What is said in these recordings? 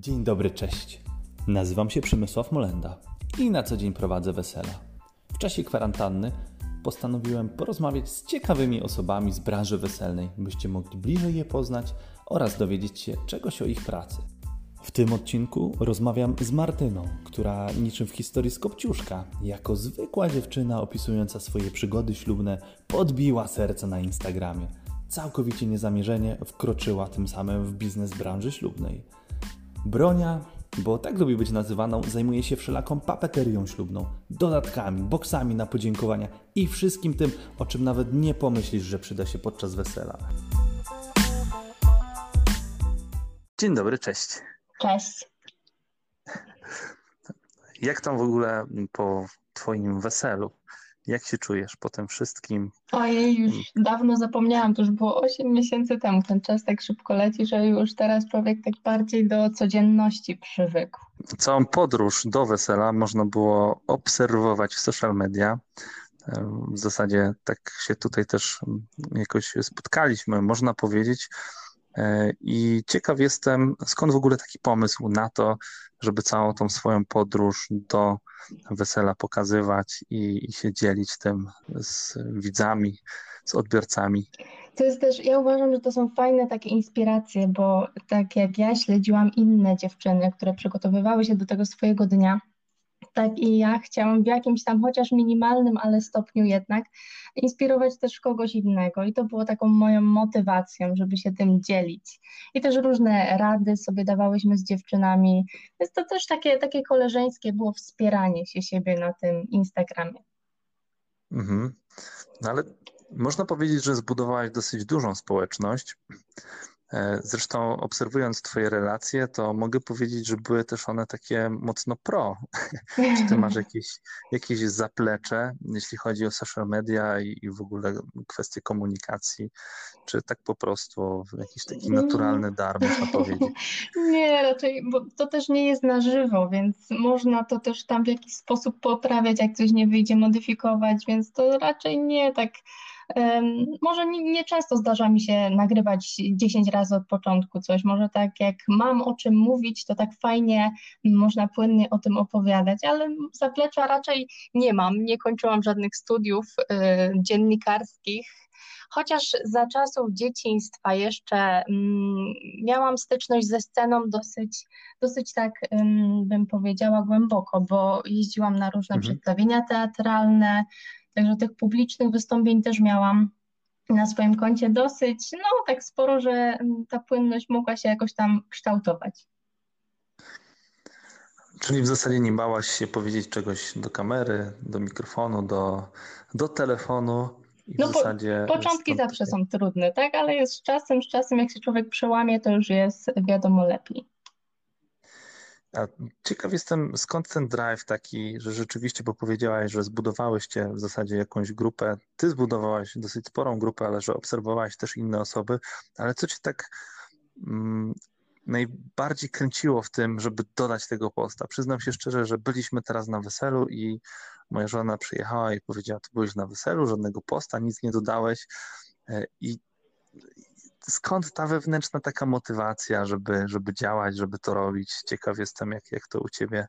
Dzień dobry, cześć. Nazywam się Przemysław Molenda i na co dzień prowadzę wesela. W czasie kwarantanny postanowiłem porozmawiać z ciekawymi osobami z branży weselnej, byście mogli bliżej je poznać oraz dowiedzieć się czegoś o ich pracy. W tym odcinku rozmawiam z Martyną, która niczym w historii z Kopciuszka, jako zwykła dziewczyna opisująca swoje przygody ślubne, podbiła serce na Instagramie. Całkowicie niezamierzenie wkroczyła tym samym w biznes branży ślubnej. Bronia, bo tak lubi być nazywaną, zajmuje się wszelaką papeterią ślubną, dodatkami, boksami na podziękowania i wszystkim tym, o czym nawet nie pomyślisz, że przyda się podczas wesela. Dzień dobry, cześć. Cześć. Jak tam w ogóle po Twoim weselu? Jak się czujesz po tym wszystkim? Ojej, już dawno zapomniałam, to już było 8 miesięcy temu. Ten czas tak szybko leci, że już teraz człowiek tak bardziej do codzienności przywykł. Całą podróż do wesela można było obserwować w social media. W zasadzie tak się tutaj też jakoś spotkaliśmy, można powiedzieć. I ciekaw jestem, skąd w ogóle taki pomysł na to, żeby całą tą swoją podróż do wesela pokazywać i, i się dzielić tym z widzami, z odbiorcami. To jest też, ja uważam, że to są fajne takie inspiracje, bo tak jak ja śledziłam inne dziewczyny, które przygotowywały się do tego swojego dnia, tak i ja chciałam w jakimś tam, chociaż minimalnym, ale stopniu jednak, inspirować też kogoś innego. I to było taką moją motywacją, żeby się tym dzielić. I też różne rady sobie dawałyśmy z dziewczynami. Więc to też takie, takie koleżeńskie było wspieranie się siebie na tym Instagramie. Mhm. No ale można powiedzieć, że zbudowałaś dosyć dużą społeczność. E, zresztą obserwując Twoje relacje, to mogę powiedzieć, że były też one takie mocno pro. Czy Ty masz jakieś, jakieś zaplecze, jeśli chodzi o social media i, i w ogóle kwestie komunikacji? Czy tak po prostu jakiś taki naturalny dar, można powiedzieć? Nie, raczej, bo to też nie jest na żywo, więc można to też tam w jakiś sposób poprawiać, jak coś nie wyjdzie, modyfikować, więc to raczej nie tak może nie, nie, często zdarza mi się nagrywać 10 razy od początku coś. Może tak jak mam o czym mówić, to tak fajnie można płynnie o tym opowiadać, ale zaplecza raczej nie mam. Nie kończyłam żadnych studiów y, dziennikarskich. Chociaż za czasów dzieciństwa jeszcze mm, miałam styczność ze sceną dosyć, dosyć tak bym powiedziała głęboko, bo jeździłam na różne mhm. przedstawienia teatralne, Także tych publicznych wystąpień też miałam na swoim koncie dosyć, no tak sporo, że ta płynność mogła się jakoś tam kształtować. Czyli w zasadzie nie bałaś się powiedzieć czegoś do kamery, do mikrofonu, do, do telefonu. I no w zasadzie po, początki zawsze są trudne, tak? Ale jest z czasem, z czasem jak się człowiek przełamie, to już jest wiadomo lepiej. A ciekaw jestem, skąd ten drive taki, że rzeczywiście, bo powiedziałaś, że zbudowałyście w zasadzie jakąś grupę, ty zbudowałaś dosyć sporą grupę, ale że obserwowałaś też inne osoby, ale co cię tak mm, najbardziej kręciło w tym, żeby dodać tego posta? Przyznam się szczerze, że byliśmy teraz na weselu i moja żona przyjechała i powiedziała, ty byłeś na weselu, żadnego posta, nic nie dodałeś e, i skąd ta wewnętrzna taka motywacja, żeby, żeby działać, żeby to robić? Ciekaw jestem, jak, jak to u ciebie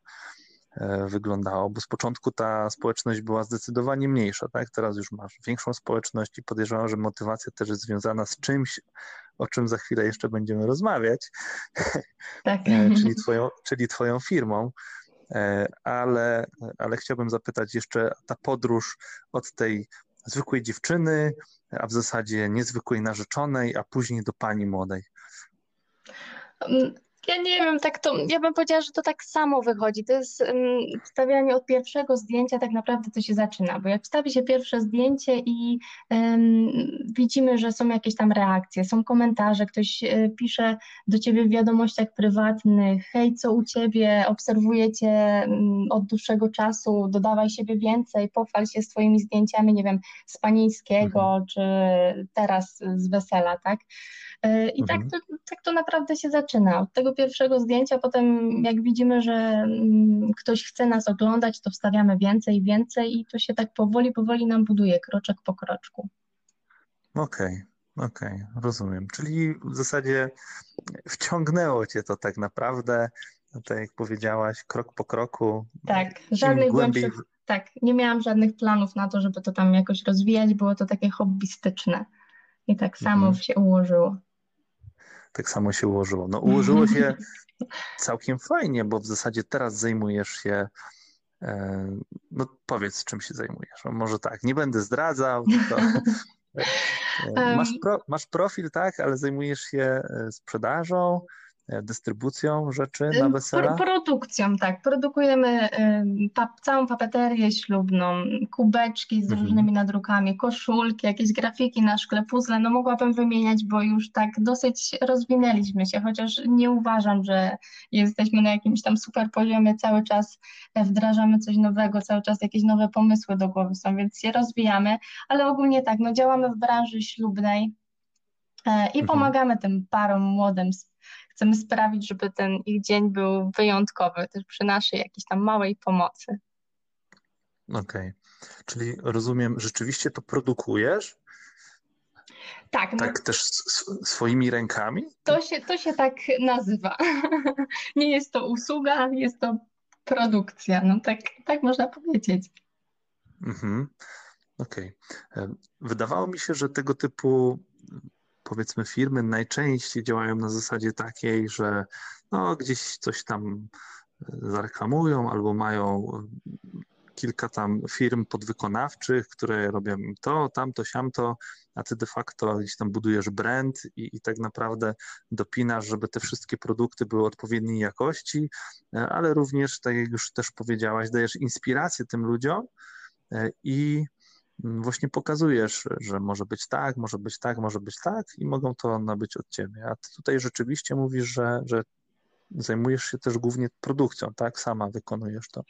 e, wyglądało, bo z początku ta społeczność była zdecydowanie mniejsza, tak? Teraz już masz większą społeczność i podejrzewam, że motywacja też jest związana z czymś, o czym za chwilę jeszcze będziemy rozmawiać, tak. E, czyli, twoją, czyli twoją firmą. E, ale, ale chciałbym zapytać jeszcze, ta podróż od tej zwykłej dziewczyny, a w zasadzie niezwykłej narzeczonej, a później do pani młodej? Ja nie wiem, tak to, ja bym powiedziała, że to tak samo wychodzi. To jest um, wstawianie od pierwszego zdjęcia, tak naprawdę to się zaczyna, bo jak wstawi się pierwsze zdjęcie i um, widzimy, że są jakieś tam reakcje, są komentarze, ktoś e, pisze do ciebie w wiadomościach prywatnych, hej, co u ciebie, obserwuję cię um, od dłuższego czasu, dodawaj siebie więcej, pochwal się swoimi zdjęciami, nie wiem, z panieńskiego, mhm. czy teraz z wesela, tak? E, I tak mhm. tak, to, tak to naprawdę się zaczyna. Od tego pierwszego zdjęcia, potem jak widzimy, że mm, ktoś chce nas oglądać, to wstawiamy więcej i więcej i to się tak powoli, powoli nam buduje, kroczek po kroczku. Okej. Okay. Okej, okay, rozumiem. Czyli w zasadzie wciągnęło cię to tak naprawdę, tak jak powiedziałaś, krok po kroku. Tak, żadnych głębiej... głębszych, tak, nie miałam żadnych planów na to, żeby to tam jakoś rozwijać, było to takie hobbystyczne i tak samo mhm. się ułożyło. Tak samo się ułożyło. No ułożyło się całkiem fajnie, bo w zasadzie teraz zajmujesz się e, no powiedz, czym się zajmujesz. No, może tak, nie będę zdradzał, tylko Masz, pro, masz profil, tak, ale zajmujesz się e, sprzedażą, E, dystrybucją rzeczy na wesela? Produkcją, tak. Produkujemy pa całą papeterię ślubną, kubeczki z mhm. różnymi nadrukami, koszulki, jakieś grafiki na szkle, puzzle. No mogłabym wymieniać, bo już tak dosyć rozwinęliśmy się, chociaż nie uważam, że jesteśmy na jakimś tam super poziomie, cały czas wdrażamy coś nowego, cały czas jakieś nowe pomysły do głowy są, więc się rozwijamy, ale ogólnie tak, no działamy w branży ślubnej, e, i mhm. pomagamy tym parom młodym chcemy sprawić, żeby ten ich dzień był wyjątkowy, też przy naszej jakiejś tam małej pomocy. Okej, okay. czyli rozumiem, rzeczywiście to produkujesz? Tak. No, tak też swoimi rękami? To się, to się tak nazywa. Nie jest to usługa, jest to produkcja. No tak, tak można powiedzieć. Mhm. Okej. Okay. Wydawało mi się, że tego typu powiedzmy firmy najczęściej działają na zasadzie takiej, że no, gdzieś coś tam e, zareklamują albo mają e, kilka tam firm podwykonawczych, które robią to, tamto, siamto, a ty de facto gdzieś tam budujesz brand i, i tak naprawdę dopinasz, żeby te wszystkie produkty były odpowiedniej jakości, e, ale również, tak jak już też powiedziałaś, dajesz inspirację tym ludziom i właśnie pokazujesz, że może być tak, może być tak, może być tak i mogą to nabyć od ciebie. A ty tutaj rzeczywiście mówisz, że, że zajmujesz się też głównie produkcją, tak? Sama wykonujesz to.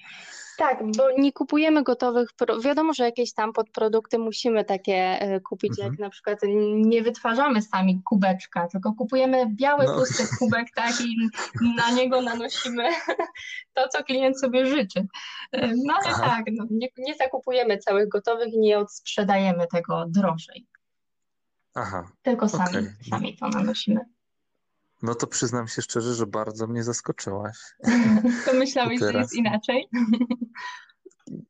Tak, bo nie kupujemy gotowych, wiadomo, że jakieś tam podprodukty musimy takie e, kupić, mhm. jak na przykład nie wytwarzamy sami kubeczka, tylko kupujemy biały, no. pusty kubek, tak, i na niego nanosimy to, co klient sobie życzy. E, no ale Aha. tak, no, nie, nie zakupujemy całych gotowych i nie odsprzedajemy tego drożej. Aha. Tylko sami, okay. sami to nanosimy. No to przyznam się szczerze, że bardzo mnie zaskoczyłaś. To myślałeś, że jest inaczej?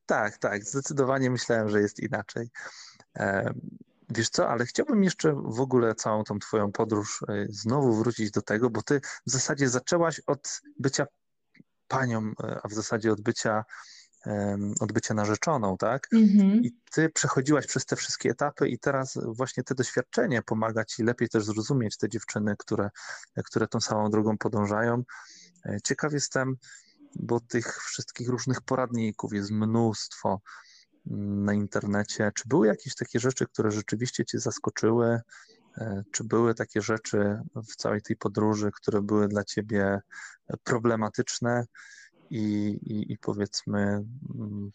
Tak, tak, zdecydowanie myślałem, że jest inaczej. Wiesz co, ale chciałbym jeszcze w ogóle całą tą twoją podróż e, znowu wrócić do tego, bo ty w zasadzie zaczęłaś od bycia panią, e, a w zasadzie od bycia od bycia narzeczoną, tak? Mhm. I ty przechodziłaś przez te wszystkie etapy i teraz właśnie te doświadczenie pomaga ci lepiej też zrozumieć te dziewczyny, które, które tą samą drogą podążają. E, ciekaw jestem, bo tych wszystkich różnych poradników jest mnóstwo mm, na internecie. Czy były jakieś takie rzeczy, które rzeczywiście cię zaskoczyły? E, czy były takie rzeczy w całej tej podróży, które były dla ciebie problematyczne? I, i, i powiedzmy mm,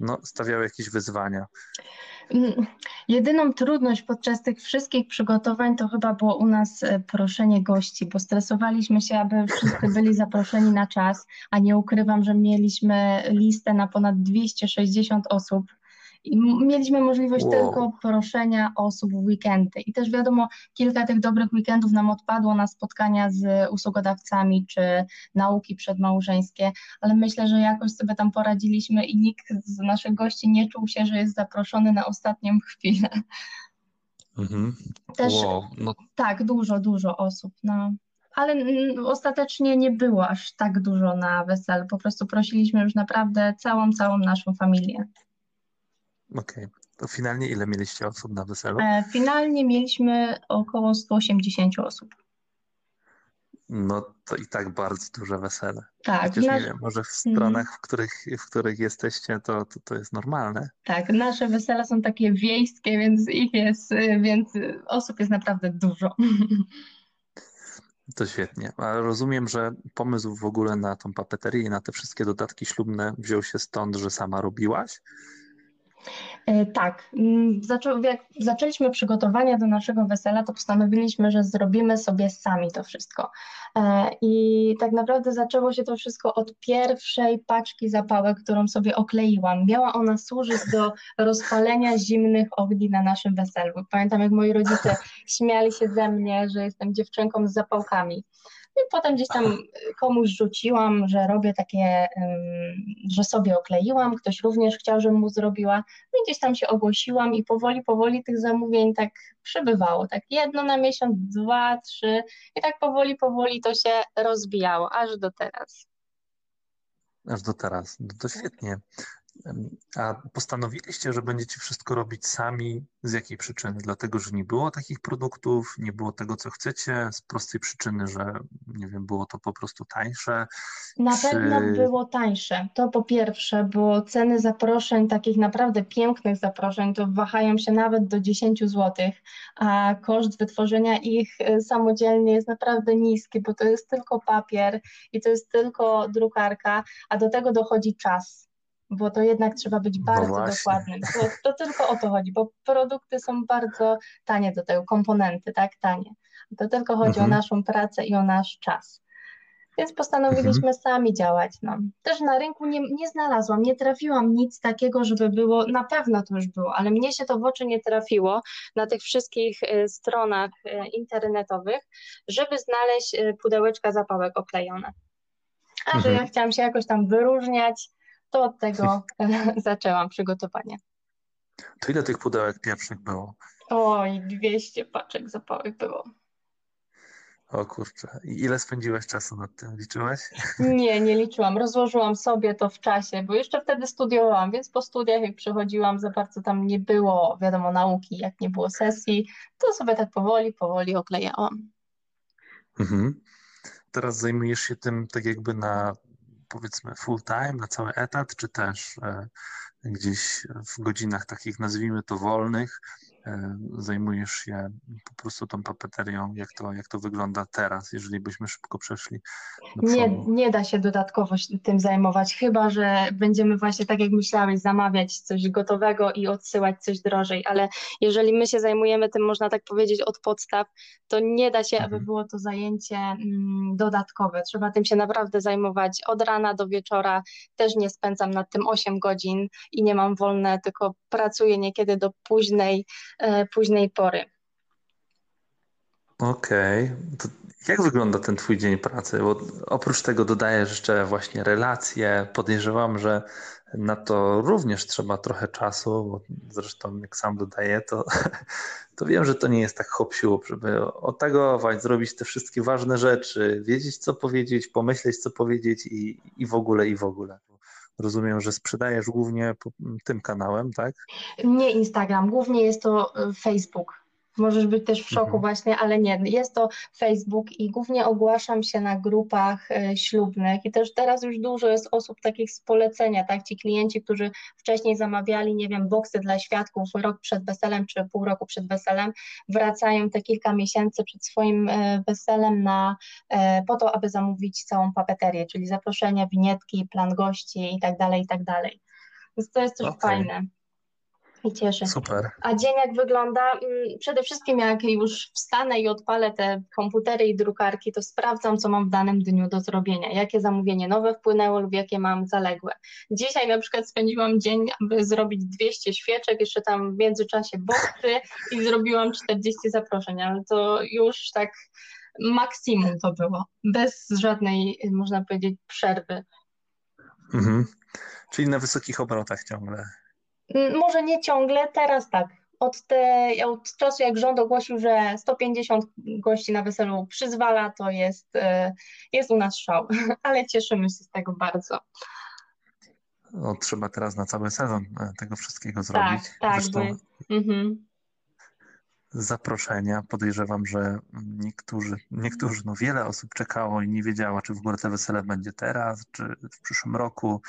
no, stawiały jakieś wyzwania. Jedyną trudność podczas tych wszystkich przygotowań to chyba było u nas e, proszenie gości, bo stresowaliśmy się, aby wszyscy byli zaproszeni na czas, a nie ukrywam, że mieliśmy listę na ponad 260 osób i mieliśmy możliwość wow. tylko proszenia osób w weekendy. I też wiadomo, kilka tych dobrych weekendów nam odpadło na spotkania z usługodawcami czy nauki przedmałżeńskie, ale myślę, że jakoś sobie tam poradziliśmy i nikt z naszych gości nie czuł się, że jest zaproszony na ostatnią chwilę. Mhm. Też wow. no. tak, dużo, dużo osób. No ale ostatecznie nie było aż tak dużo na weselu. Po prostu prosiliśmy już naprawdę całą, całą naszą familię. Okej. Okay. To finalnie ile mieliście osób na weselu? E, finalnie mieliśmy około 180 osób. No to i tak bardzo duże wesele. Tak. Chociaż nie wiem, może w stronach, w których, w których jesteście, to, to, to jest normalne. Tak, nasze wesela są takie wiejskie, więc ich jest, więc osób jest naprawdę dużo. To świetnie. Ale rozumiem, że pomysł w ogóle na tą papeterię i na te wszystkie dodatki ślubne wziął się stąd, że sama robiłaś? E, tak, mm, jak zaczęliśmy przygotowania do naszego wesela, to postanowiliśmy, że zrobimy sobie sami to wszystko. E, I tak naprawdę zaczęło się to wszystko od pierwszej paczki zapałek, którą sobie okleiłam. Miała ona służyć do rozpalenia zimnych ogni na naszym weselu. Pamiętam, jak moi rodzice śmiali się ze mnie, że jestem dziewczynką z zapałkami. I potem gdzieś tam komuś rzuciłam, że robię takie, że sobie okleiłam, ktoś również chciał, żebym mu zrobiła. No i gdzieś tam się ogłosiłam i powoli, powoli tych zamówień tak przybywało. Tak jedno na miesiąc, dwa, trzy i tak powoli, powoli to się rozwijało, aż do teraz. Aż do teraz. No to świetnie. A postanowiliście, że będziecie wszystko robić sami. Z jakiej przyczyny? Dlatego, że nie było takich produktów, nie było tego, co chcecie, z prostej przyczyny, że nie wiem, było to po prostu tańsze. Na czy... pewno było tańsze. To po pierwsze, bo ceny zaproszeń, takich naprawdę pięknych zaproszeń, to wahają się nawet do 10 zł, a koszt wytworzenia ich y, samodzielnie jest naprawdę niski, bo to jest tylko papier i to jest tylko drukarka, a do tego dochodzi czas bo to jednak trzeba być no bardzo no dokładnym. To, to, tylko o to chodzi, bo produkty są bardzo tanie do tego, komponenty, tak, tanie. To tylko chodzi mhm. o naszą pracę i o nasz czas. Więc postanowiliśmy mhm. sami działać. No. Też na rynku nie, nie znalazłam, nie trafiłam nic takiego, żeby było, na pewno to już było, ale mnie się to w oczy nie trafiło na tych wszystkich y, stronach y, internetowych, żeby znaleźć y, pudełeczka zapałek oklejone. A że mhm. ja chciałam się jakoś tam wyróżniać, to od tego zaczęłam przygotowanie. To ile tych pudełek pierwszych było? Oj, 200 paczek zapałek było. O kurczę. I ile spędziłaś czasu nad tym? Liczyłaś? Nie, nie liczyłam. Rozłożyłam sobie to w czasie, bo jeszcze wtedy studiowałam, więc po studiach jak przychodziłam, za bardzo tam nie było, wiadomo, nauki, jak nie było sesji, to sobie tak powoli, powoli oklejałam. Mhm. Teraz zajmujesz się tym tak jakby na powiedzmy full time, na cały etat, czy też e, gdzieś w godzinach takich, nazwijmy to wolnych, zajmujesz się po prostu tą papeterią, jak to, jak to wygląda teraz, jeżeli byśmy szybko przeszli nie, nie da się dodatkowo tym zajmować, chyba że będziemy właśnie tak jak myślałeś, zamawiać coś gotowego i odsyłać coś drożej, ale jeżeli my się zajmujemy tym, można tak powiedzieć, od podstaw, to nie da się, mhm. aby było to zajęcie mm, dodatkowe. Trzeba tym się naprawdę zajmować od rana do wieczora. Też nie spędzam nad tym 8 godzin i nie mam wolne, tylko pracuję niekiedy do późnej E, późnej pory. Okej. Okay. Jak wygląda ten twój dzień pracy? Bo oprócz tego dodajesz jeszcze właśnie relacje. Podejrzewam, że na to również trzeba trochę czasu, bo zresztą jak sam dodaję, to, to wiem, że to nie jest tak hop żeby otagować, zrobić te wszystkie ważne rzeczy, wiedzieć co powiedzieć, pomyśleć co powiedzieć i, i w ogóle, i w ogóle. Rozumiem, że sprzedajesz głównie tym kanałem, tak? Nie Instagram, głównie jest to e, Facebook. Możesz być też w szoku mhm. właśnie, ale nie, jest to Facebook i głównie ogłaszam się na grupach e, ślubnych i też teraz już dużo jest osób takich z polecenia, tak, ci klienci, którzy wcześniej zamawiali, nie wiem, boksy dla świadków rok przed weselem czy pół roku przed weselem, wracają te kilka miesięcy przed swoim e, weselem na, e, po to, aby zamówić całą papeterię, czyli zaproszenia, winietki, plan gości i tak dalej, i tak dalej. Więc to jest też okay. fajne i cieszę. Super. A dzień jak wygląda? Mm, przede wszystkim jak już wstanę i odpalę te komputery i drukarki, to sprawdzam, co mam w danym dniu do zrobienia, jakie zamówienie nowe wpłynęło lub jakie mam zaległe. Dzisiaj na przykład spędziłam dzień, aby zrobić 200 świeczek, jeszcze tam w międzyczasie boksy i zrobiłam 40 zaproszeń, ale to już tak maksimum to było, bez żadnej, można powiedzieć, przerwy. Mhm. Czyli na wysokich obrotach ciągle. Może nie ciągle, teraz tak. Od, te, od czasu, jak rząd ogłosił, że 150 gości na weselu przyzwala, to jest, e, jest u nas szał, ale cieszymy się z tego bardzo. No, trzeba teraz na cały sezon e, tego wszystkiego zrobić. Tak, tak. Zresztą mhm. zaproszenia. Podejrzewam, że niektórzy, niektórzy, no wiele osób czekało i nie wiedziało, czy w ogóle te wesele będzie teraz, czy w przyszłym roku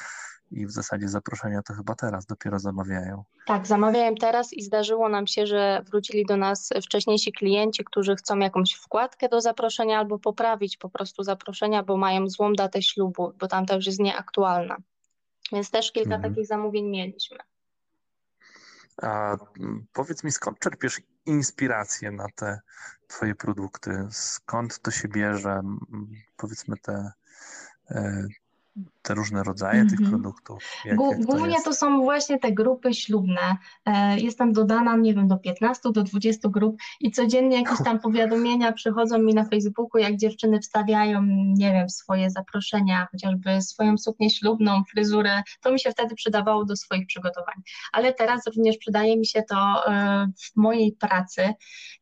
i w zasadzie zaproszenia to chyba teraz dopiero zamawiają. Tak, zamawiają teraz i zdarzyło nam się, że wrócili do nas wcześniejsi klienci, którzy chcą jakąś wkładkę do zaproszenia albo poprawić po prostu zaproszenia, bo mają złą datę ślubu, bo tamta już jest nieaktualna. Więc też kilka mhm. takich zamówień mieliśmy. A powiedz mi, skąd czerpiesz inspirację na te twoje produkty? Skąd to się bierze? Powiedzmy te e, te różne rodzaje mm -hmm. tych mhm. produktów? Jak, jak Głównie to, to, są właśnie te grupy ślubne. E, jestem dodana, nie wiem, do 15, do 20 grup i codziennie jakieś tam powiadomienia przychodzą mi na Facebooku, jak dziewczyny wstawiają, nie wiem, swoje zaproszenia, chociażby swoją suknię ślubną, fryzurę. To mi się wtedy przydawało do swoich przygotowań. Ale teraz również przydaje mi się to e, w mojej pracy,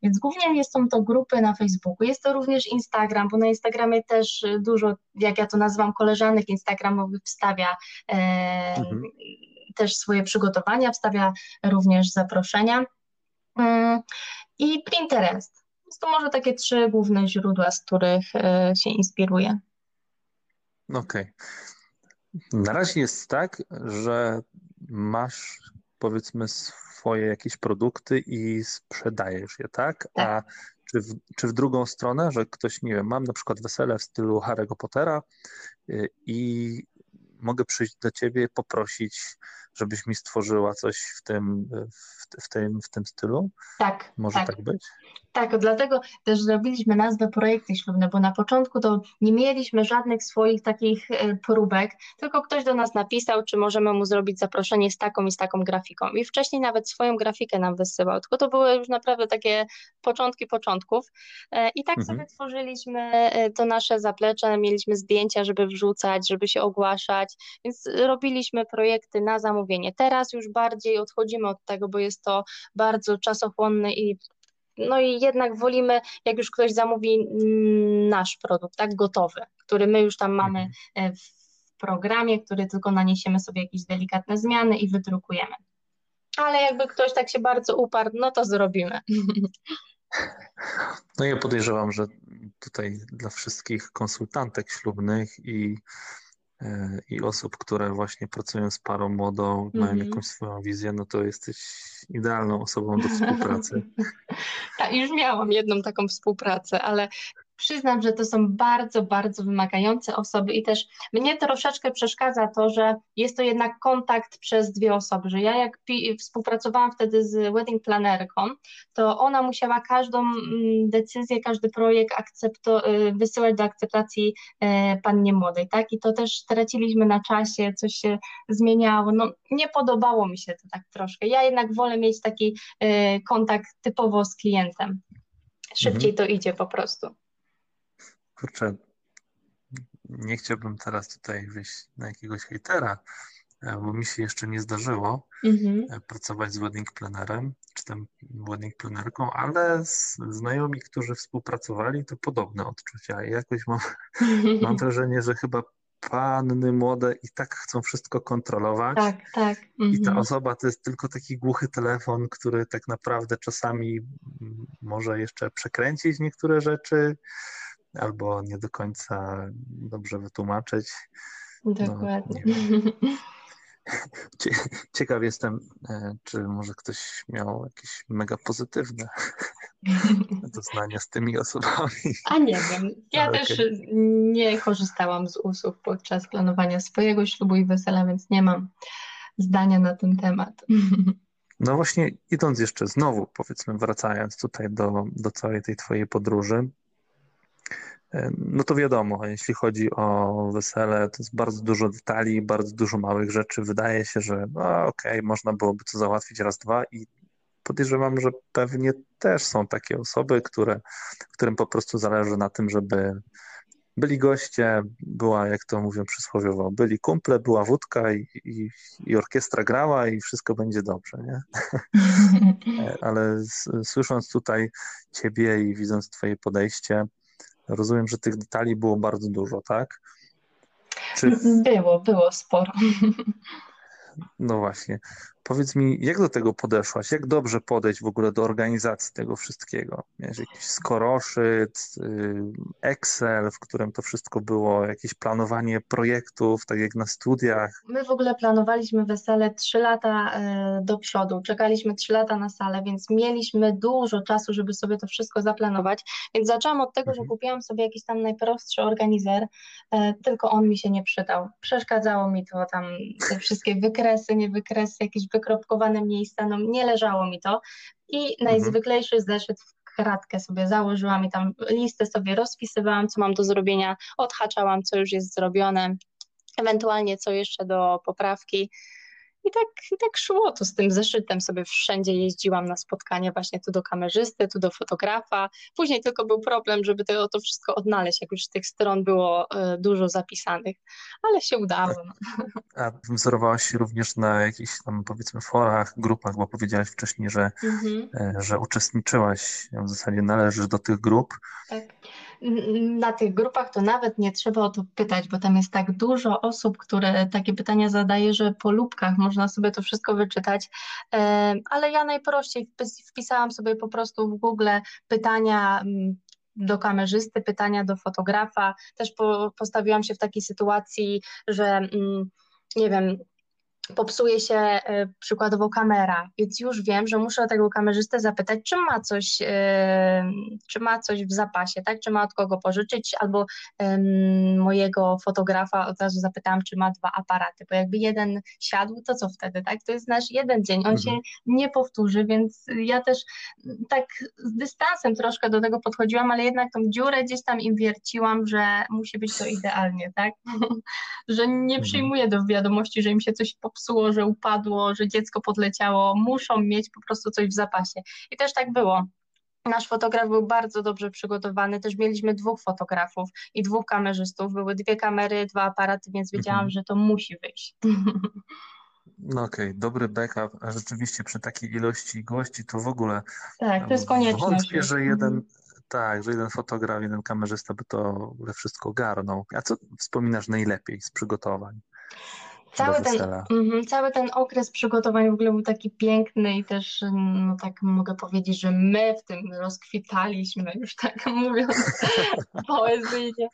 więc głównie są to grupy na Facebooku. Jest to również Instagram, bo na Instagramie też dużo, jak ja to nazywam, koleżanek instagramowych wstawia e, mhm. też swoje przygotowania, wstawia również zaproszenia. Mm, I Pinterest. To może takie trzy główne źródła, z których e, się inspiruję. Okej. Okay. Na razie jest tak, że masz powiedzmy swoje jakieś produkty i sprzedajesz je, tak? tak. A czy w, czy w drugą stronę, że ktoś, nie wiem, mam na przykład wesele w stylu Harry'ego Pottera y, i mogę przyjść do ciebie, poprosić, żebyś mi stworzyła coś w tym, w, w tym, w tym stylu? Tak. Może tak, tak być? Tak, dlatego też zrobiliśmy nazwę projekty ślubne, bo na początku to nie mieliśmy żadnych swoich takich e, próbek, tylko ktoś do nas napisał, czy możemy mu zrobić zaproszenie z taką i z taką grafiką. I wcześniej nawet swoją grafikę nam wysyłał, tylko to były już naprawdę takie początki początków. E, I tak mhm. sobie tworzyliśmy e, to nasze zaplecze, mieliśmy zdjęcia, żeby wrzucać, żeby się ogłaszać, więc robiliśmy projekty na zamówienie. Teraz już bardziej odchodzimy od tego, bo jest to bardzo czasochłonne i no i jednak wolimy, jak już ktoś zamówi nasz produkt, tak, gotowy, który my już tam mamy mhm. e, w programie, który tylko naniesiemy sobie jakieś delikatne zmiany i wydrukujemy. Ale jakby ktoś tak się bardzo uparł, no to zrobimy. No ja podejrzewam, że tutaj dla wszystkich konsultantek ślubnych i i osób, które właśnie pracują z parą młodą, mm -hmm. mają jakąś swoją wizję, no to jesteś idealną osobą do współpracy. Tak, już miałam jedną taką współpracę, ale przyznam, że to są bardzo, bardzo wymagające osoby i też mnie troszeczkę przeszkadza to, że jest to jednak kontakt przez dwie osoby, że ja jak współpracowałam wtedy z wedding planerką, to ona musiała każdą mm, decyzję, każdy projekt akcepto- y, wysyłać do akceptacji e, pannie młodej, tak? I to też traciliśmy na czasie, coś się zmieniało, no nie podobało mi się to tak troszkę. Ja jednak wolę mieć taki e, kontakt typowo z klientem. Szybciej mhm. to idzie po prostu kurczę, nie chciałbym teraz tutaj wyjść na jakiegoś hejtera, e, bo mi się jeszcze nie zdarzyło mhm. pracować z wedding planerem, czy tam wedding planerką, ale z znajomi, którzy współpracowali, to podobne odczucia. I jakoś mam, mam wrażenie, że chyba panny młode i tak chcą wszystko kontrolować. Tak, tak. Mhm. I ta mhm. osoba to jest tylko taki głuchy telefon, który tak naprawdę czasami może jeszcze przekręcić niektóre rzeczy albo nie do końca dobrze wytłumaczyć. No, Dokładnie. No, Ciekaw jestem, e, czy może ktoś miał jakieś mega pozytywne doznania z tymi osobami. A nie wiem. Ja okay. też nie korzystałam z usług podczas planowania swojego ślubu i wesela, więc nie mam zdania na ten temat. No właśnie, idąc jeszcze znowu, powiedzmy, wracając tutaj do, do całej tej twojej podróży, no to wiadomo, jeśli chodzi o wesele, to jest bardzo dużo detali, bardzo dużo małych rzeczy. Wydaje się, że no okej, okay, można byłoby to załatwić raz, dwa i podejrzewam, że pewnie też są takie osoby, które, którym po prostu zależy na tym, żeby byli goście, była, jak to mówią przysłowiowo, byli kumple, była wódka i, i, i orkiestra grała i wszystko będzie dobrze, nie? Ale słysząc tutaj ciebie i widząc twoje podejście, Rozumiem, że tych detali było bardzo dużo, tak? Czy... Było, było sporo. No właśnie. Powiedz mi, jak do tego podeszłaś? Jak dobrze podejść w ogóle do organizacji tego wszystkiego? Miałeś jakiś skoroszyt, y, Excel, w którym to wszystko było, jakieś planowanie projektów, tak jak na studiach? My w ogóle planowaliśmy wesele trzy lata e, do przodu. Czekaliśmy trzy lata na salę, więc mieliśmy dużo czasu, żeby sobie to wszystko zaplanować. Więc zaczęłam od tego, mhm. że kupiłam sobie jakiś tam najprostszy organizer, e, tylko on mi się nie przydał. Przeszkadzało mi to tam te wszystkie wykresy, nie wykresy, jakieś wykropkowane miejsca, no nie leżało mi to i najzwyklejszy zeszyt w kratkę sobie założyłam i tam listę sobie rozpisywałam, co mam do zrobienia, odhaczałam, co już jest zrobione, ewentualnie co jeszcze do poprawki. I tak, I tak szło to z tym zeszytem, sobie wszędzie jeździłam na spotkania właśnie tu do kamerzysty, tu do fotografa. Później tylko był problem, żeby to, to wszystko odnaleźć, jak już tych stron było y, dużo zapisanych, ale się udało. No. A wzorowałaś się również na jakichś tam powiedzmy forach, grupach, bo powiedziałaś wcześniej, że, mhm. y, że uczestniczyłaś, w zasadzie należysz do tych grup. Tak na tych grupach to nawet nie trzeba o to pytać, bo tam jest tak dużo osób, które takie pytania zadaje, że po lubkach można sobie to wszystko wyczytać. Ale ja najprościej wpisałam sobie po prostu w Google pytania do kamerzysty, pytania do fotografa. Też postawiłam się w takiej sytuacji, że nie wiem, popsuje się e, przykładowo kamera, więc już wiem, że muszę tego kamerzystę zapytać, czy ma coś, e, czy ma coś w zapasie, tak? Czy ma od kogo pożyczyć, albo mojego fotografa od razu zapytałam, czy ma dwa aparaty, bo jakby jeden siadł, to co wtedy, tak? To jest nasz jeden dzień, on mhm. się nie powtórzy, więc ja też tak z dystansem troszkę do tego podchodziłam, ale jednak tą dziurę gdzieś tam im wierciłam, że musi być to idealnie, tak? że nie mhm. przyjmuję do wiadomości, że im się coś popsuło, popsuło, że upadło, że dziecko podleciało, muszą mieć po prostu coś w zapasie. I też tak było. Nasz fotograf był bardzo dobrze przygotowany. Też mieliśmy dwóch fotografów i dwóch kamerzystów. Były dwie kamery, dwa aparaty, więc wiedziałam, mhm. że to musi wyjść. No okej, okay. dobry backup, a rzeczywiście przy takiej ilości gości to w ogóle. Tak, to jest konieczność. Wątpię, że jeden, mhm. tak, że jeden fotograf, jeden kamerzysta by to wszystko garnął. A co wspominasz najlepiej z przygotowań? Cały ten, mm, cały ten okres przygotowań w ogóle był taki piękny i też, no tak mogę powiedzieć, że my w tym rozkwitaliśmy, już tak mówiąc poezyjnie,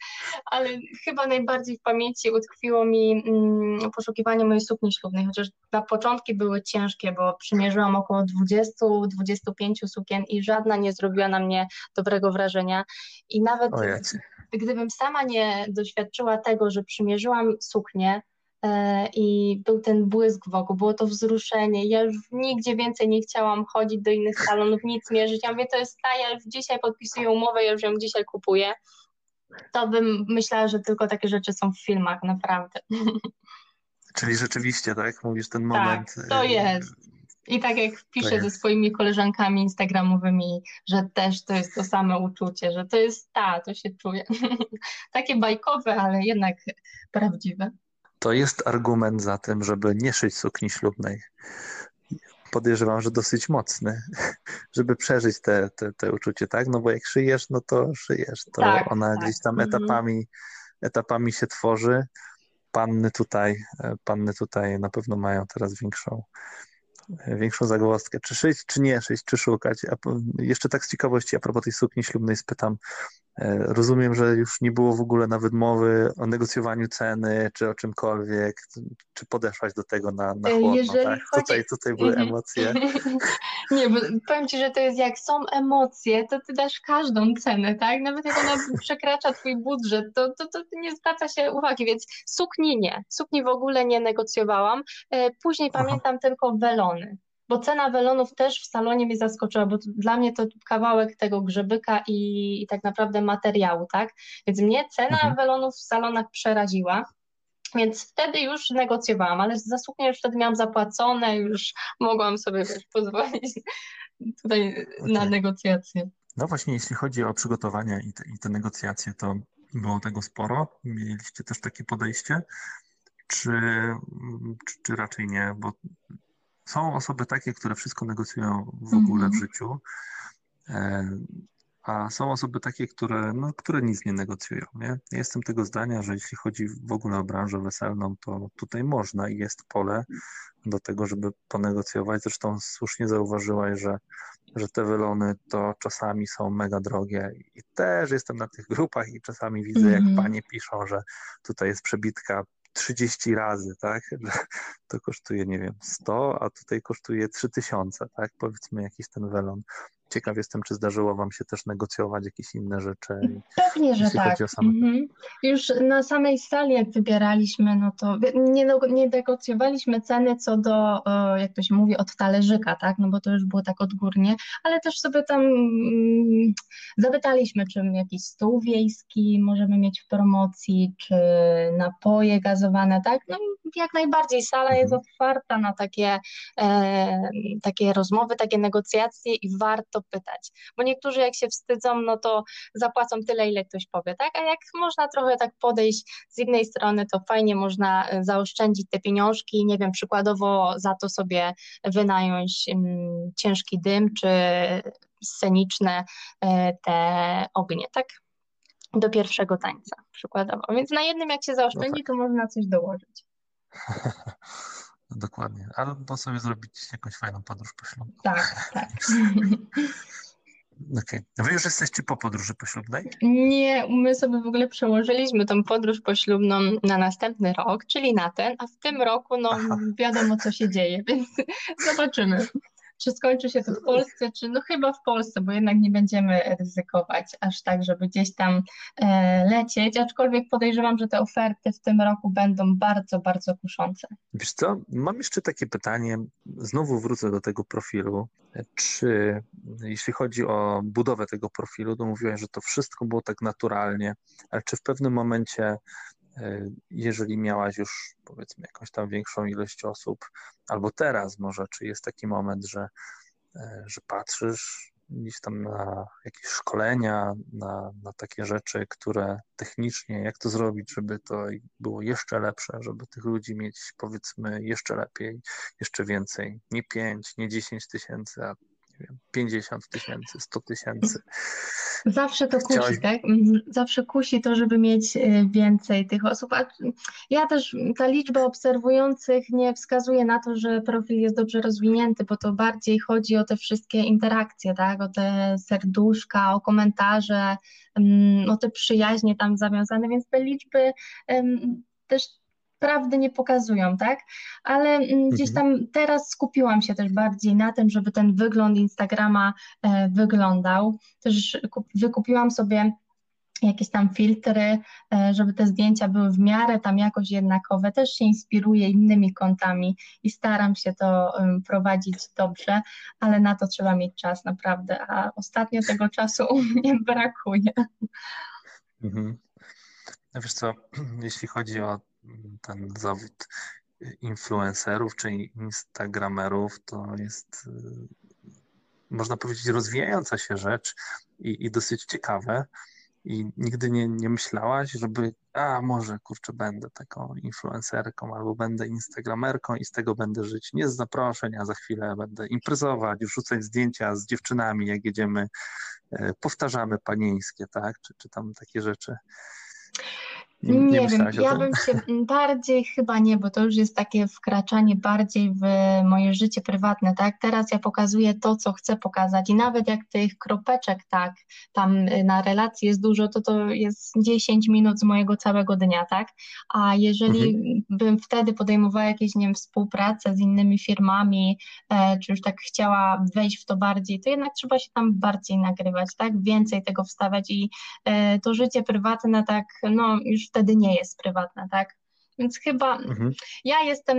ale chyba najbardziej w pamięci utkwiło mi mm, poszukiwanie mojej sukni ślubnej, chociaż na początki były ciężkie, bo przymierzyłam około 20-25 sukien i żadna nie zrobiła na mnie dobrego wrażenia. I nawet gdybym sama nie doświadczyła tego, że przymierzyłam suknię, i był ten błysk wokół, było to wzruszenie. Ja już nigdzie więcej nie chciałam chodzić do innych salonów, nic mierzyć. Ja mówię, to jest ta, ja już dzisiaj podpisuję umowę, ja już ją dzisiaj kupuję. To bym myślała, że tylko takie rzeczy są w filmach, naprawdę. Czyli rzeczywiście, tak? Mówisz ten moment. Tak, to y, jest. I tak jak piszę ze swoimi koleżankami instagramowymi, że też to jest to samo uczucie, że to jest ta, to się czuje. Takie bajkowe, ale jednak prawdziwe to jest argument za tym, żeby nie szyć sukni ślubnej. Podejrzewam, że dosyć mocny, żeby przeżyć te, te, te uczucie, tak? No bo jak szyjesz, no to szyjesz. To tak, ona tak. gdzieś tam mhm. etapami, etapami się tworzy. Panny tutaj, panny tutaj na pewno mają teraz większą, większą zagwozdkę, czy szyć, czy nie szyć, czy szukać. A jeszcze tak z ciekawości, a propos tej sukni ślubnej spytam, E, rozumiem, że już nie było w ogóle nawet mowy o negocjowaniu ceny, czy o czymkolwiek. Czy podeszłaś do tego na, na e, chłodno, Jeżeli tak? Chodzi... Tutaj, tutaj były emocje. nie, bo powiem Ci, że to jest jak są emocje, to Ty dasz każdą cenę, tak? Nawet jak ona przekracza Twój budżet, to, to, to nie zwraca się uwagi, więc sukni nie. Sukni w ogóle nie negocjowałam. E, później Aha. pamiętam tylko welony bo cena welonów też w salonie mnie zaskoczyła, bo dla mnie to kawałek tego grzebyka i, i tak naprawdę materiału, tak? Więc mnie cena mhm. welonów w salonach przeraziła. Więc wtedy już negocjowałam, ale za suknię już wtedy miałam zapłacone, już mogłam sobie pozwolić tutaj okay. na negocjacje. No właśnie, jeśli chodzi o przygotowania i te, i te negocjacje, to było tego sporo. Mieliście też takie podejście, czy, czy, czy raczej nie? Bo są osoby takie, które wszystko negocjują w ogóle w mhm. życiu, e, a są osoby takie, które, no, które nic nie negocjują. Nie? Jestem tego zdania, że jeśli chodzi w ogóle o branżę weselną, to tutaj można i jest pole do tego, żeby ponegocjować. Zresztą słusznie zauważyłaś, że, że te wylony to czasami są mega drogie i też jestem na tych grupach i czasami widzę, jak mhm. panie piszą, że tutaj jest przebitka 30 razy, tak? To kosztuje, nie wiem, 100, a tutaj kosztuje 3000, tak? Powiedzmy jakiś ten welon. Ciekaw jestem, czy zdarzyło Wam się też negocjować jakieś inne rzeczy. Pewnie, że tak. Mhm. Już na samej sali, jak wybieraliśmy, no to nie, nie negocjowaliśmy ceny co do, jak to się mówi, od talerzyka, tak? No bo to już było tak odgórnie, ale też sobie tam mm, zapytaliśmy, czy jakiś stół wiejski możemy mieć w promocji, czy napoje gazowane, tak? No jak najbardziej sala jest mhm. otwarta na takie, e, takie rozmowy, takie negocjacje i warto pytać, bo niektórzy jak się wstydzą, no to zapłacą tyle, ile ktoś powie, tak? A jak można trochę tak podejść z jednej strony, to fajnie można e, zaoszczędzić te pieniążki, nie wiem, przykładowo za to sobie wynająć um, ciężki dym, czy sceniczne e, te ognie, tak? Do pierwszego tańca przykładowo. Więc na jednym jak się zaoszczędzi, no tak. to można coś dołożyć. Dokładnie. Albo sobie zrobić jakąś fajną podróż poślubną. Tak, tak. Okay. Wy już jesteście po podróży poślubnej? Nie, my sobie w ogóle przełożyliśmy tą podróż poślubną na następny rok, czyli na ten, a w tym roku no Aha. wiadomo co się dzieje, więc zobaczymy czy skończy się to w Polsce, czy no chyba w Polsce, bo jednak nie będziemy ryzykować aż tak, żeby gdzieś tam e, lecieć, aczkolwiek podejrzewam, że te oferty w tym roku będą bardzo, bardzo kuszące. Wiesz co, mam jeszcze takie pytanie, znowu wrócę do tego profilu, czy jeśli chodzi o budowę tego profilu, to mówiłem, że to wszystko było tak naturalnie, ale czy w pewnym momencie jeżeli miałaś już powiedzmy jakąś tam większą ilość osób, albo teraz może, czy jest taki moment, że, e, że patrzysz gdzieś tam na jakieś szkolenia, na, na takie rzeczy, które technicznie, jak to zrobić, żeby to było jeszcze lepsze, żeby tych ludzi mieć powiedzmy jeszcze lepiej, jeszcze więcej, nie 5, nie 10 tysięcy, a wiem, 50 tysięcy, 100 tysięcy. Zawsze to kusi, Chciałeś... tak? Mhm. Zawsze kusi to, żeby mieć y, więcej tych osób. A ja też, ta liczba obserwujących nie wskazuje na to, że profil jest dobrze rozwinięty, bo to bardziej chodzi o te wszystkie interakcje, tak? O te serduszka, o komentarze, mm, o te przyjaźnie tam zawiązane, więc te liczby też prawdy nie pokazują, tak? Ale mm, gdzieś mhm. tam teraz skupiłam się też bardziej na tym, żeby ten wygląd Instagrama e, wyglądał. Też wykupiłam sobie jakieś tam filtry, e, żeby te zdjęcia były w miarę tam jakoś jednakowe. Też się inspiruję innymi kątami i staram się to prowadzić dobrze, ale na to trzeba mieć czas naprawdę, a ostatnio tego czasu u mnie brakuje. Mhm. No wiesz co, jeśli chodzi o ten zawód influencerów czy instagramerów to jest, y, można powiedzieć, rozwijająca się rzecz i, i dosyć ciekawe. I nigdy nie, nie myślałaś, żeby, a może kurczę, będę taką influencerką albo będę instagramerką i z tego będę żyć. Nie z zaproszeń, a za chwilę będę imprezować, wrzucać zdjęcia z dziewczynami, jak jedziemy, e, powtarzamy panieńskie, tak? Czy, czy tam takie rzeczy. Nie, nie wiem, ja bym się bardziej chyba nie, bo to już jest takie wkraczanie bardziej w moje życie prywatne, tak? Teraz ja pokazuję to, co chcę pokazać i nawet jak tych kropeczek, tak, tam y, na relacji jest dużo, to to jest 10 minut z mojego całego dnia, tak? A jeżeli mhm. bym wtedy podejmowała jakieś, nie wiem, współpracę z innymi firmami, e, czy już tak chciała wejść w to bardziej, to jednak trzeba się tam bardziej nagrywać, tak? Więcej tego wstawiać i e, to życie prywatne tak, no już wtedy nie jest prywatna, tak? Więc chyba mhm. ja jestem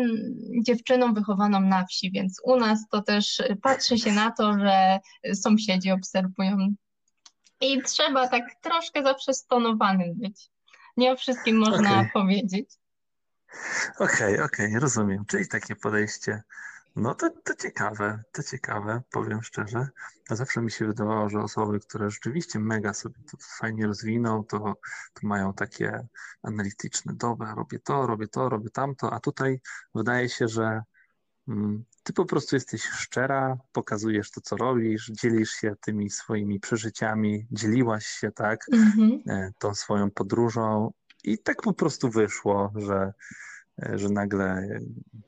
dziewczyną wychowaną na wsi, więc u nas to też patrzy się na to, że sąsiedzi obserwują. I trzeba tak troszkę zawsze stonowanym być. Nie o wszystkim można okay. powiedzieć. Okej, okay, okej, okay, rozumiem. Czyli takie podejście no to, to ciekawe, to ciekawe, powiem szczerze. Zawsze mi się wydawało, że osoby, które rzeczywiście mega sobie to fajnie rozwiną, to, to mają takie analityczne, dobra, robię to, robię to, robię tamto, a tutaj wydaje się, że mm, ty po prostu jesteś szczera, pokazujesz to, co robisz, dzielisz się tymi swoimi przeżyciami, dzieliłaś się, tak, mm-hmm. tą swoją podróżą i tak po prostu wyszło, że że nagle,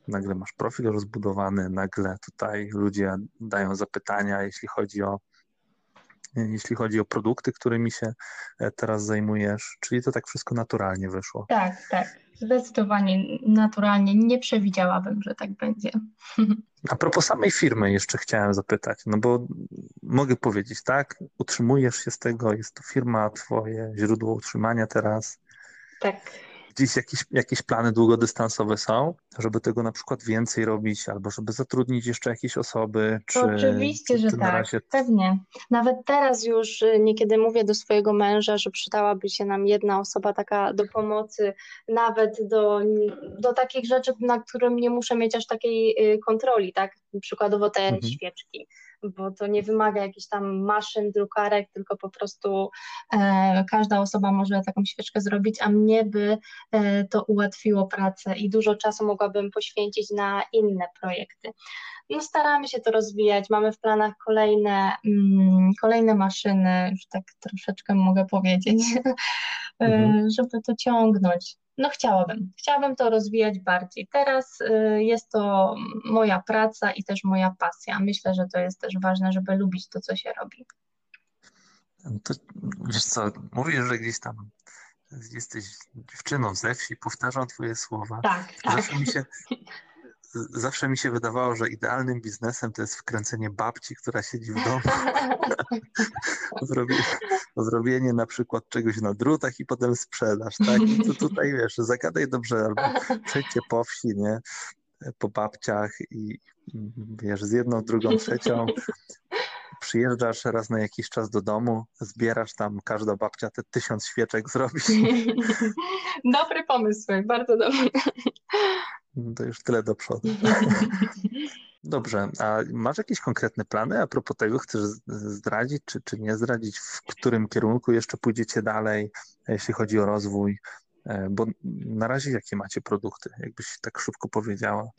nagle masz profil rozbudowany, nagle tutaj ludzie dają zapytania, jeśli chodzi o, jeśli chodzi o produkty, którymi się teraz zajmujesz, czyli to tak wszystko naturalnie wyszło. Tak, tak. Zdecydowanie naturalnie. Nie przewidziałabym, że tak będzie. A propos samej firmy jeszcze chciałem zapytać, no bo mogę powiedzieć, tak, utrzymujesz się z tego, jest to firma twoje, źródło utrzymania teraz. Tak gdzieś jakieś, jakieś plany długodystansowe są, żeby tego na przykład więcej robić, albo żeby zatrudnić jeszcze jakieś osoby? Czy, Oczywiście, czy, że czy tak, razie... pewnie. Nawet teraz już y, niekiedy mówię do swojego męża, że przydałaby się nam jedna osoba taka do pomocy, nawet do, do takich rzeczy, na którym nie muszę mieć aż takiej y, kontroli, tak? Przykładowo te mhm. świeczki bo to nie wymaga jakichś tam maszyn, drukarek, tylko po prostu e, każda osoba może taką świeczkę zrobić, a mnie by e, to ułatwiło pracę i dużo czasu mogłabym poświęcić na inne projekty. No staramy się to rozwijać, mamy w planach kolejne, mm, kolejne maszyny, już tak troszeczkę mogę powiedzieć, e, mhm. żeby to ciągnąć. No chciałabym, chciałabym to rozwijać bardziej. Teraz y, jest to moja praca i też moja pasja. Myślę, że to jest też ważne, żeby lubić to, co się robi. To, wiesz co, mówisz, że gdzieś tam jesteś dziewczyną ze wsi, powtarzam twoje słowa. Tak, tak. Zawsze mi się, zawsze mi się wydawało, że idealnym biznesem to jest wkręcenie babci, która siedzi w domu. zrobienie, zrobienie na przykład czegoś na drutach i potem sprzedaż, tak? I to tutaj wiesz, zagadaj dobrze, albo przejdźcie po wsi, nie? Po babciach i wiesz, z jedną, drugą, trzecią przyjeżdżasz raz na jakiś czas do domu, zbierasz tam, każda babcia te tysiąc świeczek zrobi. Dobry pomysł, bardzo dobry. To już tyle do przodu. Dobrze, a masz jakieś konkretne plany a propos tego? Chcesz zdradzić, czy, czy nie zdradzić, w którym kierunku jeszcze pójdziecie dalej, jeśli chodzi o rozwój? E, bo na razie jakie macie produkty, jakbyś tak szybko powiedziała?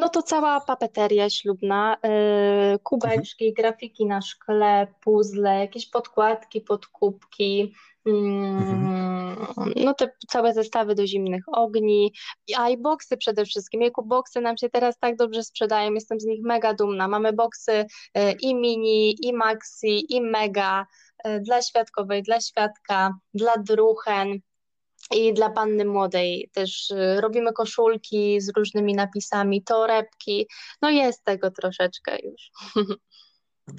No to cała papeteria ślubna, yy, kubeczki, mhm. grafiki na szkle, puzzle, jakieś podkładki, podkubki, Mhm. No te całe zestawy do zimnych ogni, a i boksy przede wszystkim. Jejku, boksy nam się teraz tak dobrze sprzedają, jestem z nich mega dumna. Mamy boksy e, i mini, i maxi, i mega e, dla świadkowej, dla świadka, dla druchen. I dla panny młodej też e, robimy koszulki z różnymi napisami, torebki. No jest tego troszeczkę już.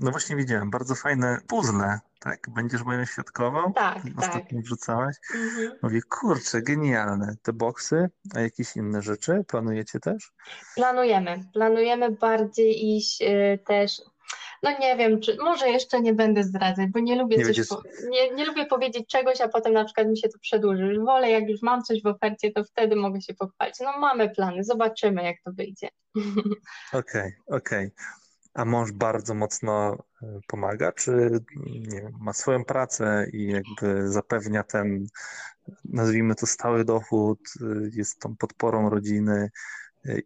No właśnie widziałem, bardzo fajne puzzle, tak? Będziesz moją świadkową? Tak, Ostatnio tak. wrzucałaś? Mhm. Mówię, kurczę, genialne. Te boksy, a jakieś inne rzeczy planujecie też? Planujemy. Planujemy bardziej iść y, też no nie wiem, czy może jeszcze nie będę zdradzać, bo nie lubię nie coś, po, nie, nie lubię powiedzieć czegoś, a potem na przykład mi się to przedłuży. Wolę, jak już mam coś w ofercie, to wtedy mogę się pochwalić. No mamy plany, zobaczymy, jak to wyjdzie. Okej, okay, okej. Okay. A mąż bardzo mocno e, pomaga, czy nie wiem, ma swoją pracę i jakby zapewnia ten, nazwijmy to stały dochód, e, jest tą podporą rodziny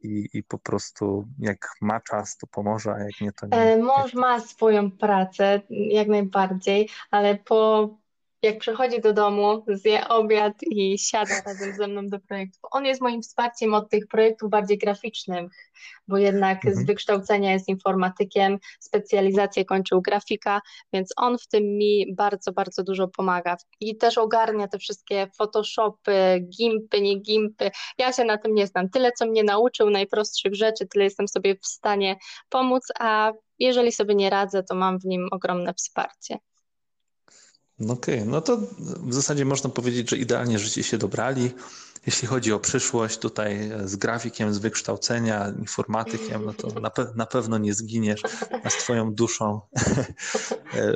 i, i po prostu jak ma czas, to pomoże, a jak nie, to nie. Mąż ma swoją pracę, jak najbardziej, ale po jak przychodzi do domu, zje obiad i siada razem ze mną do projektu. On jest moim wsparciem od tych projektów bardziej graficznych, bo jednak mhm. z wykształcenia jest informatykiem, specjalizację kończył grafika, więc on w tym mi bardzo, bardzo dużo pomaga. I też ogarnia te wszystkie Photoshopy, gimpy, nie gimpy. Ja się na tym nie znam. Tyle, co mnie nauczył najprostszych rzeczy, tyle jestem sobie w stanie pomóc, a jeżeli sobie nie radzę, to mam w nim ogromne wsparcie. No okej, okay. no to w zasadzie można powiedzieć, że idealnie życie się dobrali. Jeśli chodzi o przyszłość, tutaj z grafikiem, z wykształcenia, informatykiem, no to na, pe na pewno nie zginiesz, a z Twoją duszą, e,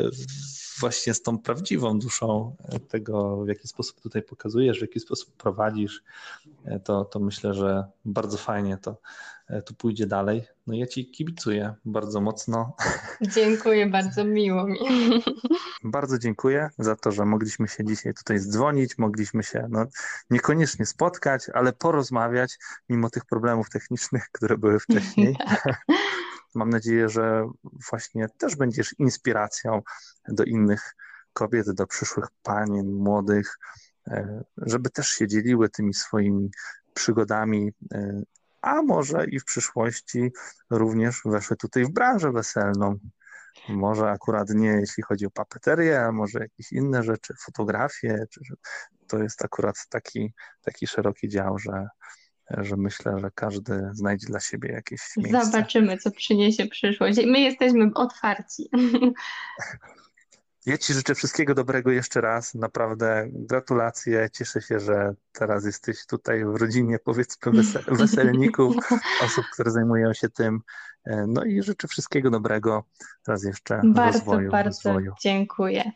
właśnie z tą prawdziwą duszą tego, w jaki sposób tutaj pokazujesz, w jaki sposób prowadzisz, e, to, to myślę, że bardzo fajnie to, e, to pójdzie dalej. No ja Ci kibicuję bardzo mocno. Dziękuję, bardzo miło mi. Bardzo dziękuję za to, że mogliśmy się dzisiaj tutaj zdzwonić, mogliśmy się no, niekoniecznie spotkać, ale porozmawiać, mimo tych problemów technicznych, które były wcześniej. Mam nadzieję, że właśnie też będziesz inspiracją do innych kobiet, do przyszłych panien, młodych, e, żeby też się dzieliły tymi swoimi przygodami, e, a może i w przyszłości również weszły tutaj w branżę weselną. Może akurat nie, jeśli chodzi o papeterię, a może jakieś inne rzeczy, fotografie, czy, to jest akurat taki, taki szeroki dział, że, że myślę, że każdy znajdzie dla siebie jakieś miejsce. Zobaczymy, co przyniesie przyszłość. My jesteśmy otwarci. Ja Ci życzę wszystkiego dobrego jeszcze raz. Naprawdę gratulacje. Cieszę się, że teraz jesteś tutaj w rodzinie, powiedzmy, weselników, osób, które zajmują się tym. No i życzę wszystkiego dobrego. Raz jeszcze bardzo, rozwoju. Bardzo rozwoju. dziękuję.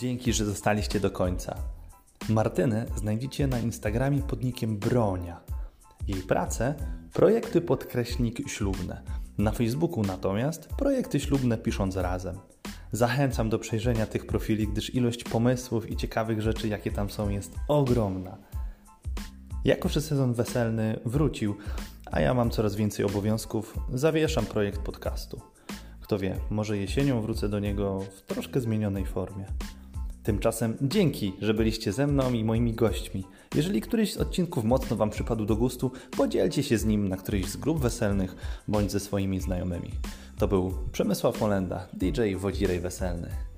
Dzięki, że zostaliście do końca. Martynę znajdziecie na Instagramie pod nickiem Bronia. Jej pracę projekty podkreśnik ślubne. Na Facebooku natomiast projekty ślubne pisząc razem. Zachęcam do przejrzenia tych profili, gdyż ilość pomysłów i ciekawych rzeczy, jakie tam są, jest ogromna. Jako, że sezon weselny wrócił, a ja mam coraz więcej obowiązków, zawieszam projekt podcastu. Kto wie, może jesienią wrócę do niego w troszkę zmienionej formie. Tymczasem dzięki, że byliście ze mną i moimi gośćmi. Jeżeli któryś z odcinków mocno Wam przypadł do gustu, podzielcie się z nim na którejś z grup weselnych bądź ze swoimi znajomymi. To był Przemysław Molenda, DJ Wodzirej Weselny.